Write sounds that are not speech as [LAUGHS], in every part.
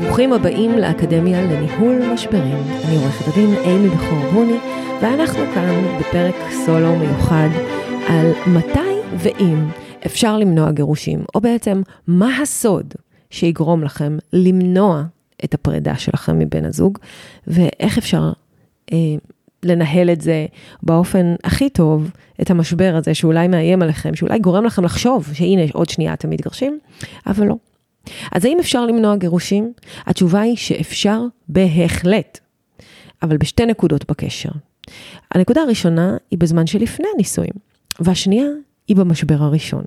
ברוכים הבאים לאקדמיה לניהול משברים. אני עורכת הדין אימי בכור בוני, ואנחנו כאן בפרק סולו מיוחד על מתי ואם אפשר למנוע גירושים, או בעצם מה הסוד שיגרום לכם למנוע את הפרידה שלכם מבן הזוג, ואיך אפשר אה, לנהל את זה באופן הכי טוב, את המשבר הזה שאולי מאיים עליכם, שאולי גורם לכם לחשוב שהנה עוד שנייה אתם מתגרשים, אבל לא. אז האם אפשר למנוע גירושים? התשובה היא שאפשר בהחלט, אבל בשתי נקודות בקשר. הנקודה הראשונה היא בזמן שלפני הנישואים, והשנייה היא במשבר הראשון.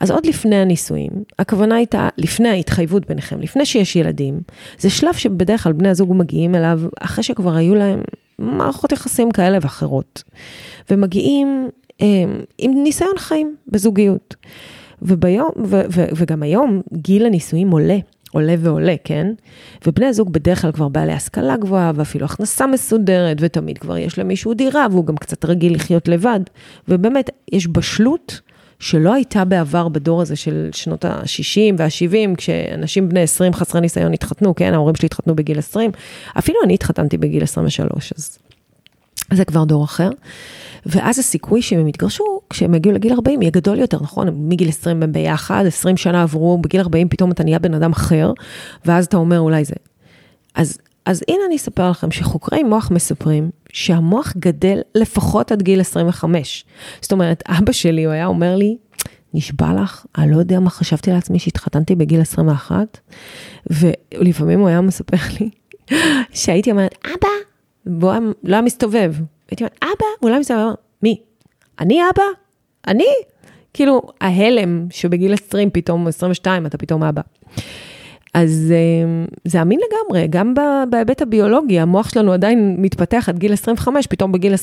אז עוד לפני הנישואים, הכוונה הייתה לפני ההתחייבות ביניכם, לפני שיש ילדים, זה שלב שבדרך כלל בני הזוג מגיעים אליו אחרי שכבר היו להם מערכות יחסים כאלה ואחרות, ומגיעים אה, עם ניסיון חיים בזוגיות. וביום, ו, ו, וגם היום גיל הנישואים עולה, עולה ועולה, כן? ובני הזוג בדרך כלל כבר בעלי השכלה גבוהה, ואפילו הכנסה מסודרת, ותמיד כבר יש למישהו דירה, והוא גם קצת רגיל לחיות לבד. ובאמת, יש בשלות שלא הייתה בעבר בדור הזה של שנות ה-60 וה-70, כשאנשים בני 20 חסרי ניסיון התחתנו, כן? ההורים שלי התחתנו בגיל 20, אפילו אני התחתנתי בגיל 23, אז זה כבר דור אחר. ואז הסיכוי שהם יתגרשו, כשהם יגיעו לגיל 40, יהיה גדול יותר, נכון? מגיל 20 הם ביחד, 20 שנה עברו, בגיל 40 פתאום אתה נהיה בן אדם אחר, ואז אתה אומר אולי זה. אז, אז הנה אני אספר לכם שחוקרי מוח מספרים שהמוח גדל לפחות עד גיל 25. זאת אומרת, אבא שלי, הוא היה אומר לי, נשבע לך, אני לא יודע מה חשבתי לעצמי שהתחתנתי בגיל 21, ולפעמים הוא היה מספר לי שהייתי אומרת, אבא, והוא לא היה מסתובב, הייתי אומרת, אבא, אולי מסתובב, מי? אני אבא? אני? כאילו, ההלם שבגיל 20 פתאום, 22, אתה פתאום אבא. אז אה, זה אמין לגמרי, גם בהיבט הביולוגי, המוח שלנו עדיין מתפתח עד גיל 25, פתאום בגיל 21-2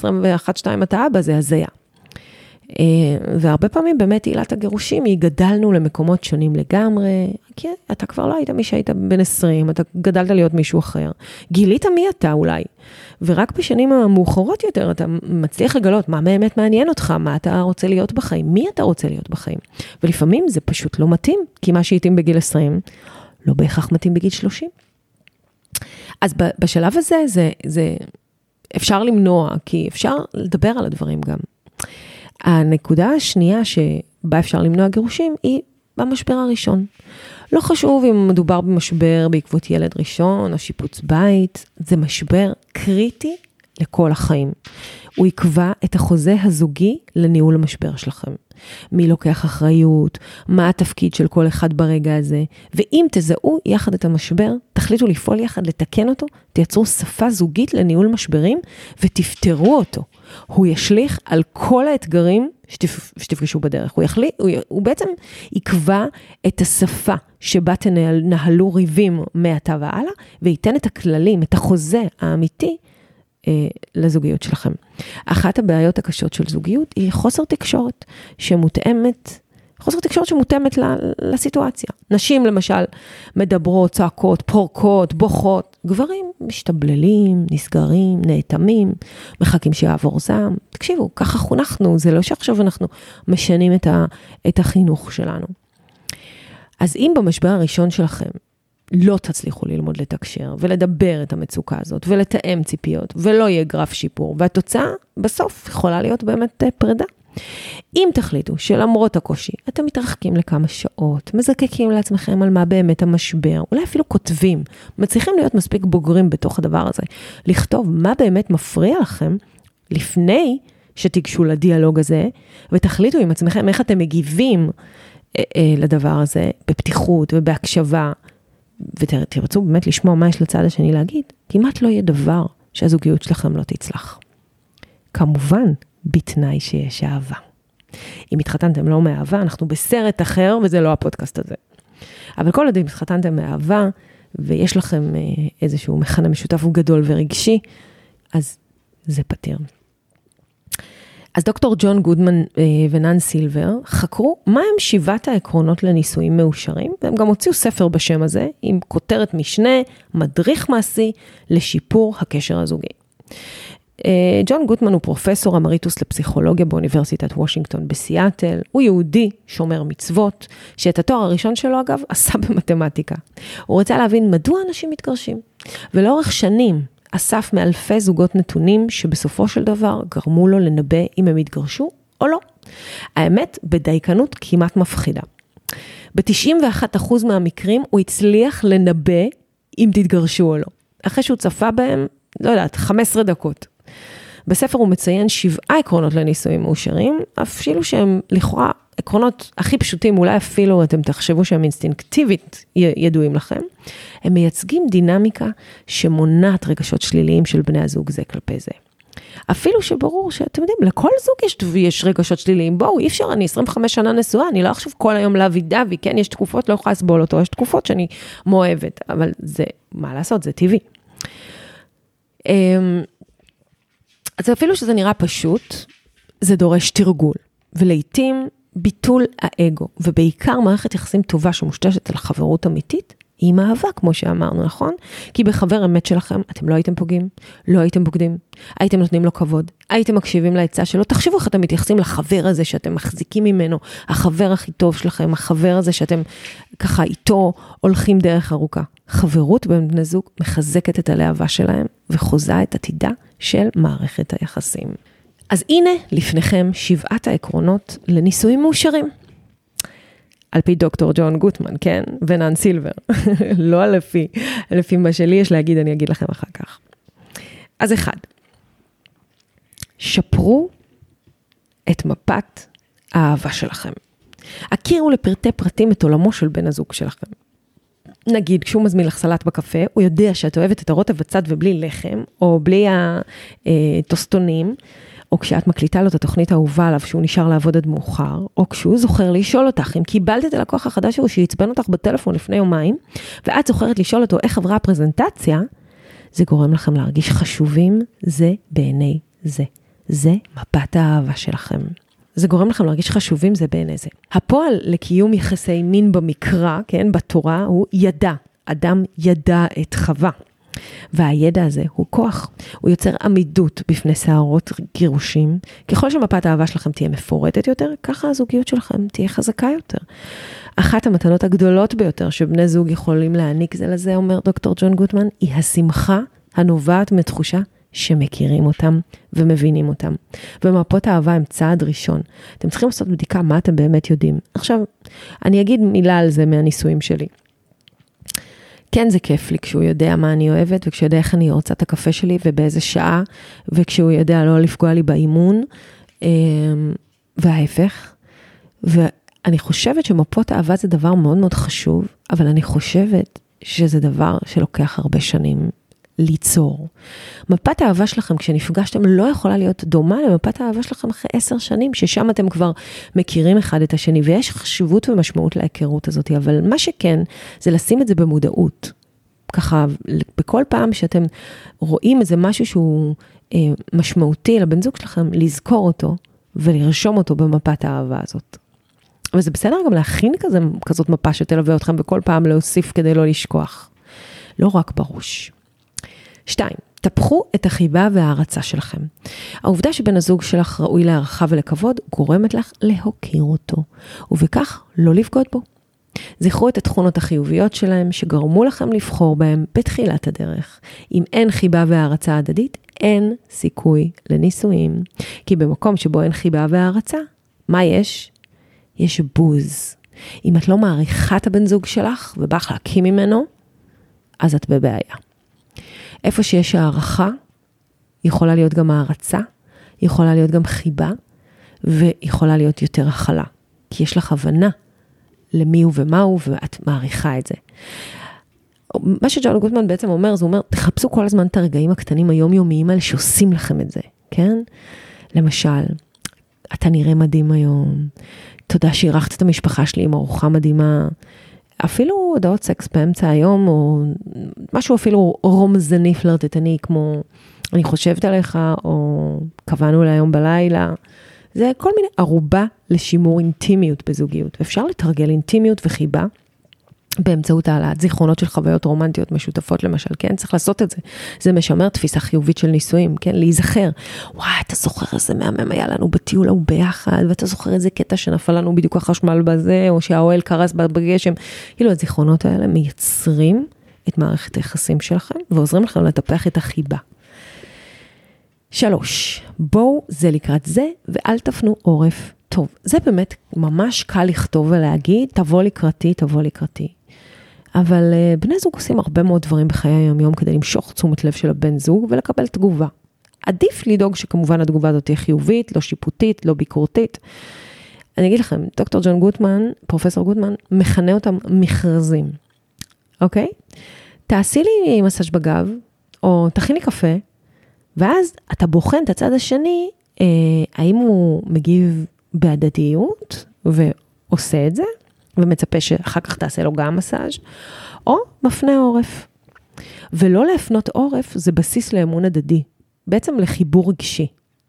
אתה אבא, זה הזיה. אה, והרבה פעמים באמת עילת הגירושים היא גדלנו למקומות שונים לגמרי, כי אתה כבר לא היית מי שהיית בן 20, אתה גדלת להיות מישהו אחר. גילית מי אתה אולי, ורק בשנים המאוחרות יותר אתה מצליח לגלות מה באמת מעניין אותך, מה אתה רוצה להיות בחיים, מי אתה רוצה להיות בחיים. ולפעמים זה פשוט לא מתאים, כי מה שהתאים בגיל 20 לא בהכרח מתאים בגיל 30. אז בשלב הזה, זה, זה אפשר למנוע, כי אפשר לדבר על הדברים גם. הנקודה השנייה שבה אפשר למנוע גירושים היא במשבר הראשון. לא חשוב אם מדובר במשבר בעקבות ילד ראשון או שיפוץ בית, זה משבר קריטי לכל החיים. הוא יקבע את החוזה הזוגי לניהול המשבר שלכם. מי לוקח אחריות, מה התפקיד של כל אחד ברגע הזה, ואם תזהו יחד את המשבר, תחליטו לפעול יחד, לתקן אותו, תייצרו שפה זוגית לניהול משברים ותפתרו אותו. הוא ישליך על כל האתגרים שתפ, שתפגשו בדרך. הוא, יחלי, הוא, הוא בעצם יקבע את השפה שבה תנהלו ריבים מעתה והלאה, וייתן את הכללים, את החוזה האמיתי לזוגיות שלכם. אחת הבעיות הקשות של זוגיות היא חוסר תקשורת שמותאמת, חוסר תקשורת שמותאמת לסיטואציה. נשים למשל מדברות, צועקות, פורקות, בוכות. גברים משתבללים, נסגרים, נאטמים, מחכים שיעבור זעם. תקשיבו, ככה חונכנו, זה לא שעכשיו אנחנו משנים את, ה, את החינוך שלנו. אז אם במשבר הראשון שלכם לא תצליחו ללמוד לתקשר ולדבר את המצוקה הזאת ולתאם ציפיות ולא יהיה גרף שיפור, והתוצאה בסוף יכולה להיות באמת אה, פרידה. אם תחליטו שלמרות הקושי, אתם מתרחקים לכמה שעות, מזקקים לעצמכם על מה באמת המשבר, אולי אפילו כותבים, מצליחים להיות מספיק בוגרים בתוך הדבר הזה, לכתוב מה באמת מפריע לכם לפני שתיגשו לדיאלוג הזה, ותחליטו עם עצמכם איך אתם מגיבים אה, אה, לדבר הזה בפתיחות ובהקשבה. ותרצו באמת לשמוע מה יש לצד השני להגיד, כמעט לא יהיה דבר שהזוגיות שלכם לא תצלח. כמובן, בתנאי שיש אהבה. אם התחתנתם לא מאהבה, אנחנו בסרט אחר, וזה לא הפודקאסט הזה. אבל כל עוד אם התחתנתם מאהבה, ויש לכם אה, איזשהו מכנה משותף גדול ורגשי, אז זה פתיר. אז דוקטור ג'ון גודמן אה, ונן סילבר חקרו מהם שבעת העקרונות לנישואים מאושרים, והם גם הוציאו ספר בשם הזה, עם כותרת משנה, מדריך מעשי לשיפור הקשר הזוגי. אה, ג'ון גוטמן הוא פרופסור אמריטוס לפסיכולוגיה באוניברסיטת וושינגטון בסיאטל, הוא יהודי, שומר מצוות, שאת התואר הראשון שלו אגב עשה [LAUGHS] במתמטיקה. הוא רצה להבין מדוע אנשים מתגרשים, ולאורך שנים אסף מאלפי זוגות נתונים שבסופו של דבר גרמו לו לנבא אם הם יתגרשו או לא. האמת, בדייקנות כמעט מפחידה. ב-91% מהמקרים הוא הצליח לנבא אם תתגרשו או לא. אחרי שהוא צפה בהם, לא יודעת, 15 דקות. בספר הוא מציין שבעה עקרונות לנישואים מאושרים, אפילו שהם לכאורה עקרונות הכי פשוטים, אולי אפילו אתם תחשבו שהם אינסטינקטיבית ידועים לכם, הם מייצגים דינמיקה שמונעת רגשות שליליים של בני הזוג זה כלפי זה. אפילו שברור שאתם יודעים, לכל זוג יש, יש רגשות שליליים. בואו, אי אפשר, אני 25 שנה נשואה, אני לא עכשיו כל היום לאבי דווי, כן, יש תקופות, לא יכולה לסבול אותו, יש תקופות שאני מאוהבת, אבל זה, מה לעשות, זה טבעי. אז אפילו שזה נראה פשוט, זה דורש תרגול, ולעיתים ביטול האגו, ובעיקר מערכת יחסים טובה שמושתשת על חברות אמיתית, היא אהבה, כמו שאמרנו, נכון? כי בחבר אמת שלכם, אתם לא הייתם פוגעים, לא הייתם בוגדים, הייתם נותנים לו כבוד, הייתם מקשיבים לעצה שלו, תחשבו איך אתם מתייחסים לחבר הזה שאתם מחזיקים ממנו, החבר הכי טוב שלכם, החבר הזה שאתם ככה איתו הולכים דרך ארוכה. חברות בין בני זוג מחזקת את הלהבה שלהם וחוזה את עתידה של מערכת היחסים. אז הנה לפניכם שבעת העקרונות לנישואים מאושרים. על פי דוקטור ג'ון גוטמן, כן? ונן סילבר. [LAUGHS] לא לפי, לפי מה שלי יש להגיד, אני אגיד לכם אחר כך. אז אחד, שפרו את מפת האהבה שלכם. הכירו לפרטי פרטים את עולמו של בן הזוג שלכם. נגיד, כשהוא מזמין לך סלט בקפה, הוא יודע שאת אוהבת את הרוטב בצד ובלי לחם, או בלי הטוסטונים, או כשאת מקליטה לו את התוכנית האהובה עליו שהוא נשאר לעבוד עד מאוחר, או כשהוא זוכר לשאול אותך אם קיבלת את הלקוח החדש שלו שעצבן אותך בטלפון לפני יומיים, ואת זוכרת לשאול אותו איך עברה הפרזנטציה, זה גורם לכם להרגיש חשובים זה בעיני זה. זה מפת האהבה שלכם. זה גורם לכם להרגיש חשובים זה בעיני זה. הפועל לקיום יחסי מין במקרא, כן, בתורה, הוא ידע. אדם ידע את חווה. והידע הזה הוא כוח, הוא יוצר עמידות בפני סערות גירושים. ככל שמפת האהבה שלכם תהיה מפורטת יותר, ככה הזוגיות שלכם תהיה חזקה יותר. אחת המתנות הגדולות ביותר שבני זוג יכולים להעניק זה לזה, אומר דוקטור ג'ון גוטמן, היא השמחה הנובעת מתחושה שמכירים אותם ומבינים אותם. ומפות האהבה הם צעד ראשון. אתם צריכים לעשות בדיקה מה אתם באמת יודעים. עכשיו, אני אגיד מילה על זה מהניסויים שלי. כן זה כיף לי כשהוא יודע מה אני אוהבת, וכשהוא יודע איך אני רוצה את הקפה שלי ובאיזה שעה, וכשהוא יודע לא לפגוע לי באימון, אמ, וההפך. ואני חושבת שמפות אהבה זה דבר מאוד מאוד חשוב, אבל אני חושבת שזה דבר שלוקח הרבה שנים ליצור. מפת האהבה שלכם כשנפגשתם לא יכולה להיות דומה למפת האהבה שלכם אחרי עשר שנים, ששם אתם כבר מכירים אחד את השני, ויש חשיבות ומשמעות להיכרות הזאת, אבל מה שכן, זה לשים את זה במודעות. ככה, בכל פעם שאתם רואים איזה משהו שהוא אה, משמעותי לבן זוג שלכם, לזכור אותו ולרשום אותו במפת האהבה הזאת. וזה בסדר גם להכין כזה, כזאת מפה שתלווה אתכם בכל פעם להוסיף כדי לא לשכוח. לא רק בראש. שתיים, טפחו את החיבה וההערצה שלכם. העובדה שבן הזוג שלך ראוי להערכה ולכבוד גורמת לך להוקיר אותו, ובכך לא לבגוד בו. זכרו את התכונות החיוביות שלהם שגרמו לכם לבחור בהם בתחילת הדרך. אם אין חיבה והערצה הדדית, אין סיכוי לנישואים. כי במקום שבו אין חיבה והערצה, מה יש? יש בוז. אם את לא מעריכה את הבן זוג שלך ובא לך להקים ממנו, אז את בבעיה. איפה שיש הערכה, יכולה להיות גם הערצה, יכולה להיות גם חיבה, ויכולה להיות יותר הכלה. כי יש לך הבנה למי הוא ומה הוא, ואת מעריכה את זה. מה שג'ון גוטמן בעצם אומר, זה אומר, תחפשו כל הזמן את הרגעים הקטנים היומיומיים האלה שעושים לכם את זה, כן? למשל, אתה נראה מדהים היום, תודה שאירחת את המשפחה שלי עם ארוחה מדהימה, אפילו הודעות סקס באמצע היום, או משהו אפילו רומזני פלרטטני, כמו אני חושבת עליך, או קבענו להיום בלילה. זה כל מיני ערובה לשימור אינטימיות בזוגיות. אפשר לתרגל אינטימיות וחיבה באמצעות העלאת זיכרונות של חוויות רומנטיות משותפות למשל, כן? צריך לעשות את זה. זה משמר תפיסה חיובית של נישואים, כן? להיזכר. וואי, אתה זוכר איזה מהמם היה לנו בטיול ההוא ביחד, ואתה זוכר איזה קטע שנפל לנו בדיוק החשמל בזה, או שהאוהל קרס בגשם. כאילו, הזיכרונות האלה מייצרים את מערכת היחסים שלכם, ועוזרים לכם לטפח את החיבה. שלוש, בואו זה לקראת זה, ואל תפנו עורף. טוב, זה באמת ממש קל לכתוב ולהגיד, תבוא לקראתי, תבוא לקראתי. אבל uh, בני זוג עושים הרבה מאוד דברים בחיי היום-יום כדי למשוך תשומת לב של הבן זוג ולקבל תגובה. עדיף לדאוג שכמובן התגובה הזאת תהיה חיובית, לא שיפוטית, לא ביקורתית. אני אגיד לכם, דוקטור ג'ון גוטמן, פרופסור גוטמן, מכנה אותם מכרזים, אוקיי? תעשי לי מסאז' בגב, או תכיני קפה, ואז אתה בוחן את הצד השני, אה, האם הוא מגיב בהדדיות ועושה את זה, ומצפה שאחר כך תעשה לו גם מסאז', או מפנה עורף. ולא להפנות עורף זה בסיס לאמון הדדי, בעצם לחיבור רגשי,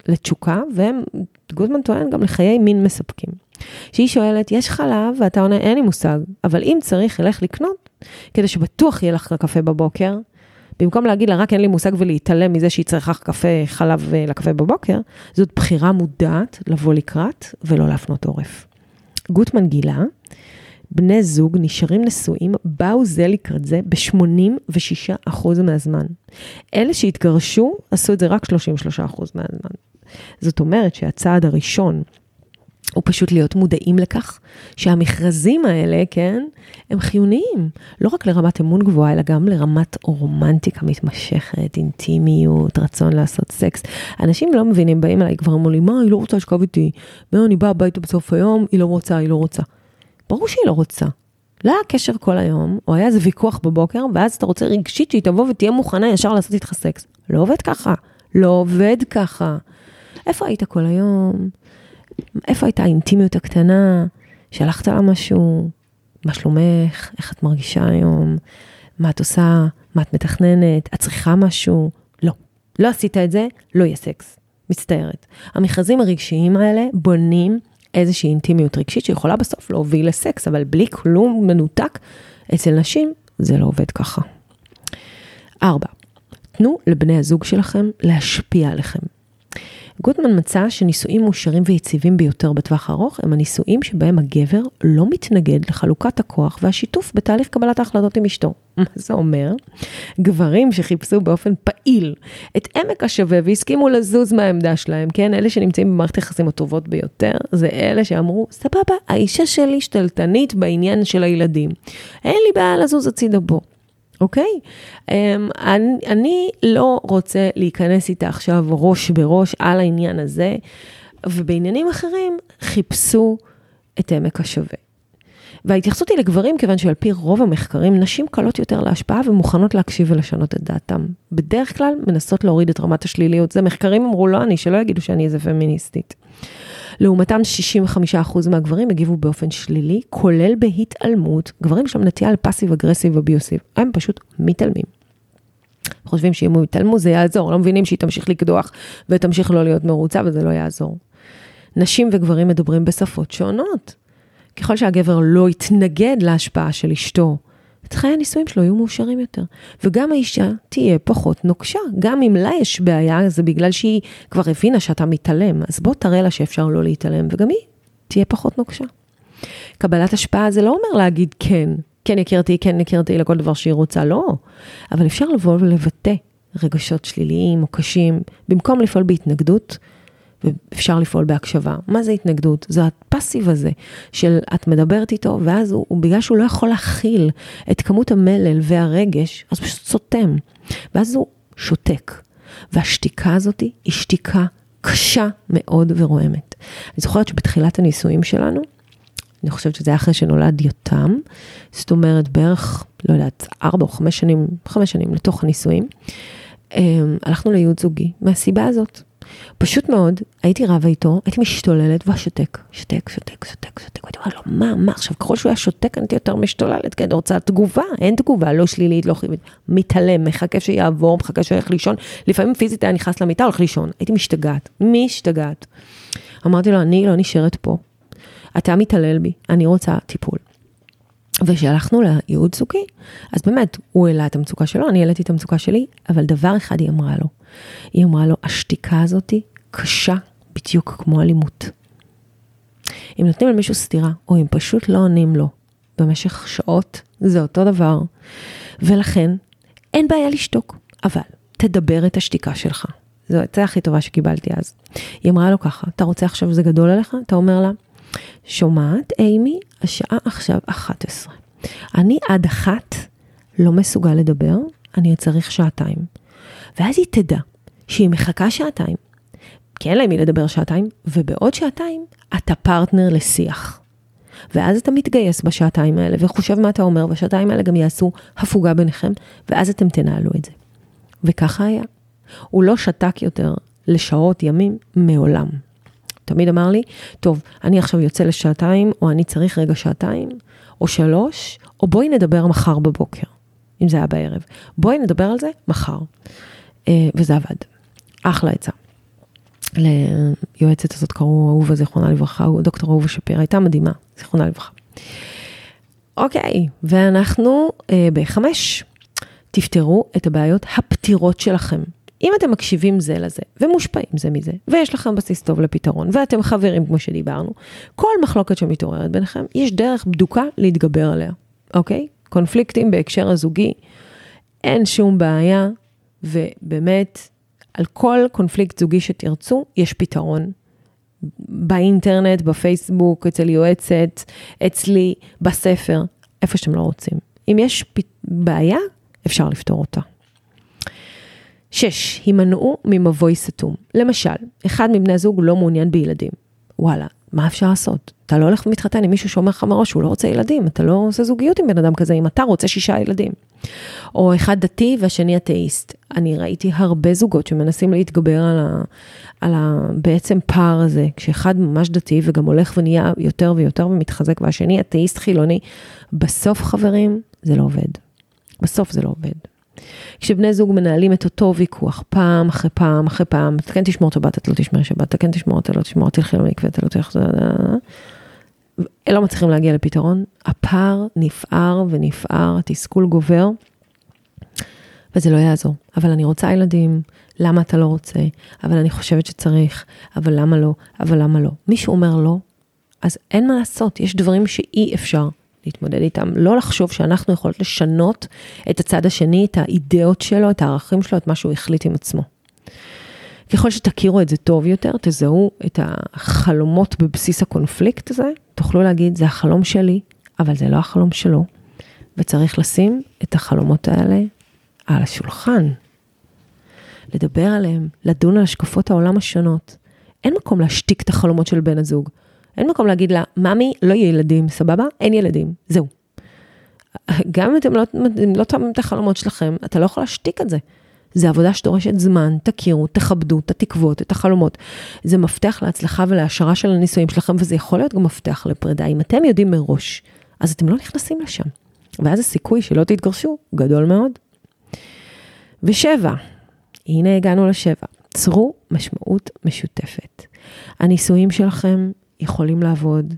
לתשוקה, וגודמן טוען גם לחיי מין מספקים. שהיא שואלת, יש חלב? ואתה עונה, אין לי מושג, אבל אם צריך, ילך לקנות, כדי שבטוח יהיה לך קפה בבוקר, במקום להגיד לה, רק אין לי מושג ולהתעלם מזה שהיא צריכה קפה, חלב אה, לקפה בבוקר, זאת בחירה מודעת לבוא לקראת ולא להפנות עורף. גוטמן גילה, בני זוג נשארים נשואים, באו זה לקראת זה ב-86% מהזמן. אלה שהתגרשו, עשו את זה רק 33% מהזמן. זאת אומרת שהצעד הראשון הוא פשוט להיות מודעים לכך שהמכרזים האלה, כן, הם חיוניים. לא רק לרמת אמון גבוהה, אלא גם לרמת רומנטיקה מתמשכת, אינטימיות, רצון לעשות סקס. אנשים לא מבינים, באים אליי כבר אמרו לי, מה, היא לא רוצה לשכב איתי. מה, אני באה הביתה בסוף היום, היא לא רוצה, היא לא רוצה. ברור שהיא לא רוצה. לא היה קשר כל היום, או היה איזה ויכוח בבוקר, ואז אתה רוצה רגשית שהיא תבוא ותהיה מוכנה ישר לעשות איתך סקס. לא עובד ככה. לא עובד ככה. איפה היית כל היום? איפה הייתה האינטימיות הקטנה? שלחת לה משהו? מה שלומך? איך את מרגישה היום? מה את עושה? מה את מתכננת? את צריכה משהו? לא. לא עשית את זה, לא יהיה סקס. מצטערת. המכרזים הרגשיים האלה בונים איזושהי אינטימיות רגשית שיכולה בסוף להוביל לסקס, אבל בלי כלום מנותק, אצל נשים זה לא עובד ככה. ארבע, תנו לבני הזוג שלכם להשפיע עליכם. גוטמן מצא שנישואים מאושרים ויציבים ביותר בטווח הארוך הם הנישואים שבהם הגבר לא מתנגד לחלוקת הכוח והשיתוף בתהליך קבלת ההחלטות עם אשתו. מה זה אומר? גברים שחיפשו באופן פעיל את עמק השווה והסכימו לזוז מהעמדה שלהם, כן? אלה שנמצאים במערכת היחסים הטובות ביותר, זה אלה שאמרו, סבבה, האישה שלי שתלטנית בעניין של הילדים. אין לי בעיה לזוז הצידה בו. אוקיי? Um, אני, אני לא רוצה להיכנס איתה עכשיו ראש בראש על העניין הזה, ובעניינים אחרים חיפשו את עמק השווה. וההתייחסות היא לגברים, כיוון שעל פי רוב המחקרים, נשים קלות יותר להשפעה ומוכנות להקשיב ולשנות את דעתם. בדרך כלל מנסות להוריד את רמת השליליות. זה מחקרים אמרו, לא אני, שלא יגידו שאני איזה פמיניסטית. לעומתם 65% מהגברים הגיבו באופן שלילי, כולל בהתעלמות. גברים יש להם נטייה לפאסיב אגרסיב וביוסיב, הם פשוט מתעלמים. חושבים שאם הוא יתעלמו זה יעזור, לא מבינים שהיא תמשיך לקדוח ותמשיך לא להיות מרוצה וזה לא יעזור. נשים וגברים מדברים בשפות שונות. ככל שהגבר לא יתנגד להשפעה של אשתו את חיי הנישואים שלו יהיו מאושרים יותר. וגם האישה תהיה פחות נוקשה. גם אם לה יש בעיה, זה בגלל שהיא כבר הבינה שאתה מתעלם. אז בוא תראה לה שאפשר לא להתעלם, וגם היא תהיה פחות נוקשה. קבלת השפעה זה לא אומר להגיד כן, כן הכרתי, כן הכרתי לכל דבר שהיא רוצה, לא. אבל אפשר לבוא ולבטא רגשות שליליים או קשים, במקום לפעול בהתנגדות, ואפשר לפעול בהקשבה. מה זה התנגדות? זה הפסיב הזה של את מדברת איתו, ואז הוא, הוא בגלל שהוא לא יכול להכיל את כמות המלל והרגש, אז הוא פשוט סותם. ואז הוא שותק. והשתיקה הזאת היא שתיקה קשה מאוד ורועמת. אני זוכרת שבתחילת הנישואים שלנו, אני חושבת שזה היה אחרי שנולד יותם, זאת אומרת בערך, לא יודעת, ארבע או חמש שנים, חמש שנים לתוך הנישואים, אמ, הלכנו לייעוץ זוגי, מהסיבה הזאת. פשוט מאוד, הייתי רבה איתו, הייתי משתוללת, והוא שותק, שותק, שותק, שותק, שותק, והייתי אומרת לו, מה, מה, עכשיו, ככל שהוא היה שותק, אני הייתי יותר משתוללת, כי אני רוצה תגובה, אין תגובה, לא שלילית, לא חיובית, מתעלם, מחכה שיעבור, מחכה שילך לישון, לפעמים פיזית היה נכנס למיטה, הולך לישון, הייתי משתגעת, משתגעת. אמרתי לו, אני לא נשארת פה, אתה מתעלל בי, אני רוצה טיפול. וכשהלכנו לייעוד זוגי, אז באמת, הוא העלה את המצוקה שלו, אני העליתי את המצוקה שלי, אבל דבר אחד היא אמרה לו. היא אמרה לו, השתיקה הזאתי קשה בדיוק כמו אלימות. אם נותנים למישהו סטירה, או אם פשוט לא עונים לו במשך שעות, זה אותו דבר. ולכן, אין בעיה לשתוק, אבל תדבר את השתיקה שלך. זו הייתה הכי טובה שקיבלתי אז. היא אמרה לו ככה, אתה רוצה עכשיו זה גדול עליך? אתה אומר לה, שומעת, אימי, השעה עכשיו 11. אני עד אחת לא מסוגל לדבר, אני צריך שעתיים. ואז היא תדע שהיא מחכה שעתיים, כי אין לה מי לדבר שעתיים, ובעוד שעתיים אתה פרטנר לשיח. ואז אתה מתגייס בשעתיים האלה וחושב מה אתה אומר, והשעתיים האלה גם יעשו הפוגה ביניכם, ואז אתם תנהלו את זה. וככה היה. הוא לא שתק יותר לשעות, ימים, מעולם. תמיד אמר לי, טוב, אני עכשיו יוצא לשעתיים, או אני צריך רגע שעתיים, או שלוש, או בואי נדבר מחר בבוקר, אם זה היה בערב. בואי נדבר על זה מחר. אה, וזה עבד. אחלה עצה. ליועצת הזאת קראו אהובה, זיכרונה לברכה, דוקטור אהובה שפירא, הייתה מדהימה, זיכרונה לברכה. אוקיי, ואנחנו אה, בחמש. תפתרו את הבעיות הפתירות שלכם. אם אתם מקשיבים זה לזה, ומושפעים זה מזה, ויש לכם בסיס טוב לפתרון, ואתם חברים כמו שדיברנו, כל מחלוקת שמתעוררת ביניכם, יש דרך בדוקה להתגבר עליה, אוקיי? קונפליקטים בהקשר הזוגי, אין שום בעיה, ובאמת, על כל קונפליקט זוגי שתרצו, יש פתרון. באינטרנט, בפייסבוק, אצל יועצת, אצלי, בספר, איפה שאתם לא רוצים. אם יש בעיה, אפשר לפתור אותה. שש, הימנעו ממבוי סתום. למשל, אחד מבני הזוג לא מעוניין בילדים. וואלה, מה אפשר לעשות? אתה לא הולך ומתחתן עם מישהו שאומר לך מראש שהוא לא רוצה ילדים, אתה לא עושה זוגיות עם בן אדם כזה, אם אתה רוצה שישה ילדים. או אחד דתי והשני אתאיסט. אני ראיתי הרבה זוגות שמנסים להתגבר על, ה, על ה, בעצם פער הזה, כשאחד ממש דתי וגם הולך ונהיה יותר ויותר ומתחזק, והשני אתאיסט חילוני, בסוף חברים, זה לא עובד. בסוף זה לא עובד. כשבני זוג מנהלים את אותו ויכוח פעם אחרי פעם אחרי פעם, אתה כן תשמור שבת, אתה לא תשמר שבת, אתה כן תשמור, אתה לא תשמור, תלכי למקווה, אתה לא תלכי... הם לא מצליחים להגיע לפתרון, הפער נפער ונפער, התסכול גובר, וזה לא יעזור. אבל אני רוצה ילדים, למה אתה לא רוצה? אבל אני חושבת שצריך, אבל למה לא? אבל למה לא? מישהו אומר לא, אז אין מה לעשות, יש דברים שאי אפשר להתמודד איתם, לא לחשוב שאנחנו יכולות לשנות את הצד השני, את האידאות שלו, את הערכים שלו, את מה שהוא החליט עם עצמו. ככל שתכירו את זה טוב יותר, תזהו את החלומות בבסיס הקונפליקט הזה, תוכלו להגיד, זה החלום שלי, אבל זה לא החלום שלו, וצריך לשים את החלומות האלה על השולחן, לדבר עליהם, לדון על השקפות העולם השונות. אין מקום להשתיק את החלומות של בן הזוג. אין מקום להגיד לה, ממי, לא יהיה ילדים, סבבה? אין ילדים, זהו. גם אם אתם לא, לא תאמים את החלומות שלכם, אתה לא יכול להשתיק את זה. זה עבודה שדורשת זמן, תכירו, תכבדו את התקוות, את החלומות. זה מפתח להצלחה ולהשערה של הנישואים שלכם, וזה יכול להיות גם מפתח לפרידה. אם אתם יודעים מראש, אז אתם לא נכנסים לשם. ואז הסיכוי שלא תתגרשו גדול מאוד. ושבע, הנה הגענו לשבע, צרו משמעות משותפת. הנישואים שלכם יכולים לעבוד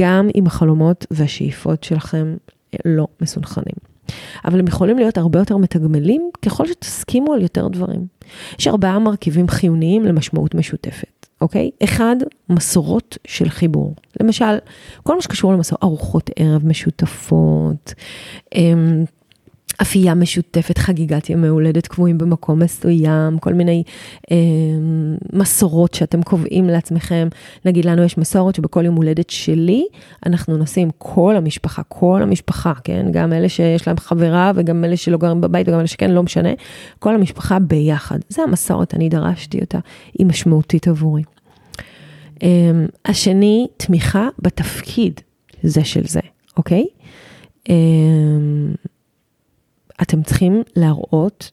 גם אם החלומות והשאיפות שלכם לא מסונכנים. אבל הם יכולים להיות הרבה יותר מתגמלים ככל שתסכימו על יותר דברים. יש ארבעה מרכיבים חיוניים למשמעות משותפת, אוקיי? אחד, מסורות של חיבור. למשל, כל מה שקשור למסורות, ארוחות ערב משותפות, אמ, אפייה משותפת, חגיגת ימי הולדת קבועים במקום מסוים, כל מיני אה, מסורות שאתם קובעים לעצמכם. נגיד לנו יש מסורת שבכל יום הולדת שלי, אנחנו נוסעים כל המשפחה, כל המשפחה, כן? גם אלה שיש להם חברה וגם אלה שלא גרים בבית וגם אלה שכן, לא משנה. כל המשפחה ביחד. זה המסורת, אני דרשתי אותה, היא משמעותית עבורי. אה, השני, תמיכה בתפקיד זה של זה, אוקיי? אה, אתם צריכים להראות,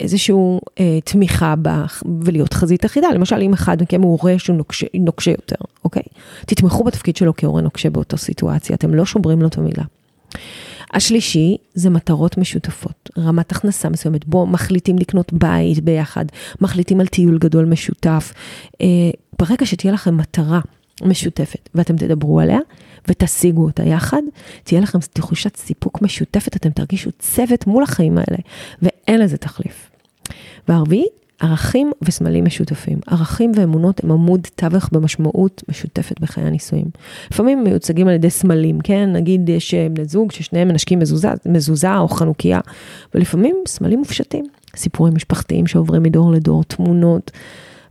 איזושהי אה, תמיכה בך ולהיות חזית אחידה. למשל, אם אחד מכם הוא הורה שהוא נוקשה, נוקשה יותר, אוקיי? תתמכו בתפקיד שלו כהורה נוקשה באותו סיטואציה, אתם לא שוברים לו את המילה. השלישי זה מטרות משותפות, רמת הכנסה מסוימת, בו מחליטים לקנות בית ביחד, מחליטים על טיול גדול משותף. אה, ברגע שתהיה לכם מטרה משותפת ואתם תדברו עליה ותשיגו אותה יחד, תהיה לכם תחושת סיפוק משותפת, אתם תרגישו צוות מול החיים האלה, ואין לזה תחליף. והרביעי, ערכים וסמלים משותפים. ערכים ואמונות הם עמוד תווך במשמעות משותפת בחיי הנישואים. לפעמים מיוצגים על ידי סמלים, כן? נגיד יש בני זוג ששניהם מנשקים מזוזה, מזוזה או חנוכיה, ולפעמים סמלים מופשטים. סיפורים משפחתיים שעוברים מדור לדור, תמונות,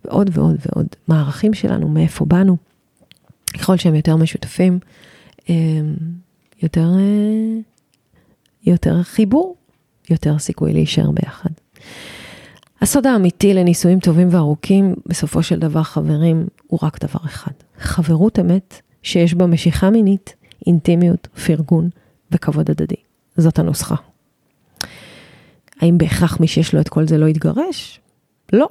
ועוד ועוד ועוד. מה הערכים שלנו, מאיפה באנו. ככל שהם יותר משותפים, יותר, יותר חיבור, יותר סיכוי להישאר ביחד. הסוד האמיתי לנישואים טובים וארוכים, בסופו של דבר, חברים, הוא רק דבר אחד. חברות אמת שיש בה משיכה מינית, אינטימיות, פרגון וכבוד הדדי. זאת הנוסחה. האם בהכרח מי שיש לו את כל זה לא יתגרש? לא.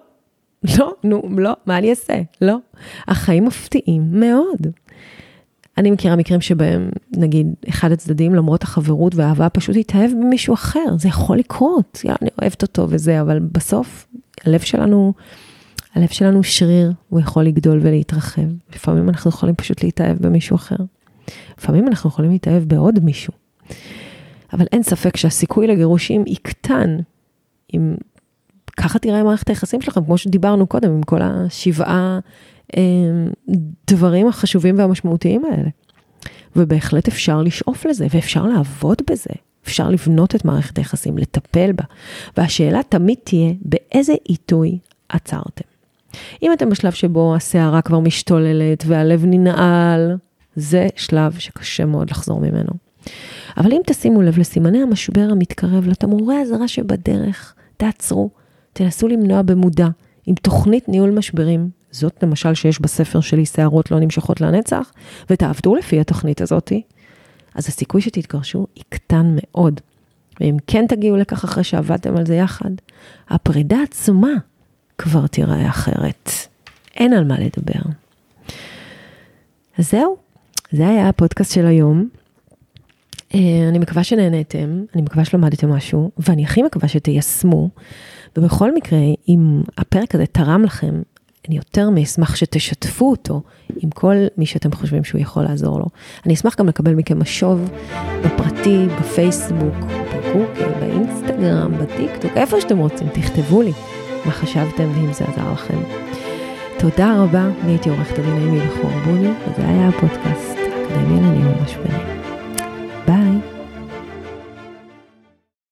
לא, נו, לא, מה אני אעשה? לא. החיים מפתיעים מאוד. אני מכירה מקרים שבהם, נגיד, אחד הצדדים, למרות החברות והאהבה, פשוט התאהב במישהו אחר. זה יכול לקרות, יאללה, אני אוהבת אותו וזה, אבל בסוף, הלב שלנו, הלב שלנו שריר, הוא יכול לגדול ולהתרחב. לפעמים אנחנו יכולים פשוט להתאהב במישהו אחר. לפעמים אנחנו יכולים להתאהב בעוד מישהו. אבל אין ספק שהסיכוי לגירושים יקטן אם ככה תראה מערכת היחסים שלכם, כמו שדיברנו קודם, עם כל השבעה דברים החשובים והמשמעותיים האלה. ובהחלט אפשר לשאוף לזה, ואפשר לעבוד בזה. אפשר לבנות את מערכת היחסים, לטפל בה. והשאלה תמיד תהיה, באיזה עיתוי עצרתם? אם אתם בשלב שבו הסערה כבר משתוללת והלב ננעל, זה שלב שקשה מאוד לחזור ממנו. אבל אם תשימו לב לסימני המשבר המתקרב, לתמרורי האזהרה שבדרך, תעצרו, תנסו למנוע במודע, עם תוכנית ניהול משברים, זאת למשל שיש בספר שלי שערות לא נמשכות לנצח, ותעבדו לפי התוכנית הזאתי, אז הסיכוי שתתגרשו יקטן מאוד. ואם כן תגיעו לכך אחרי שעבדתם על זה יחד, הפרידה עצומה כבר תיראה אחרת. אין על מה לדבר. אז זהו, זה היה הפודקאסט של היום. אה, אני מקווה שנהניתם, אני מקווה שלמדתם משהו, ואני הכי מקווה שתיישמו. ובכל מקרה, אם הפרק הזה תרם לכם, אני יותר מאשמח שתשתפו אותו עם כל מי שאתם חושבים שהוא יכול לעזור לו. אני אשמח גם לקבל מכם משוב בפרטי, בפייסבוק, בגוגל, באינסטגרם, בטיקטוק, איפה שאתם רוצים, תכתבו לי מה חשבתם ואם זה עזר לכם. תודה רבה, אני הייתי עורכת הדין אימי בחור בוני, וזה היה הפודקאסט, אקדמיה לניהול משברים.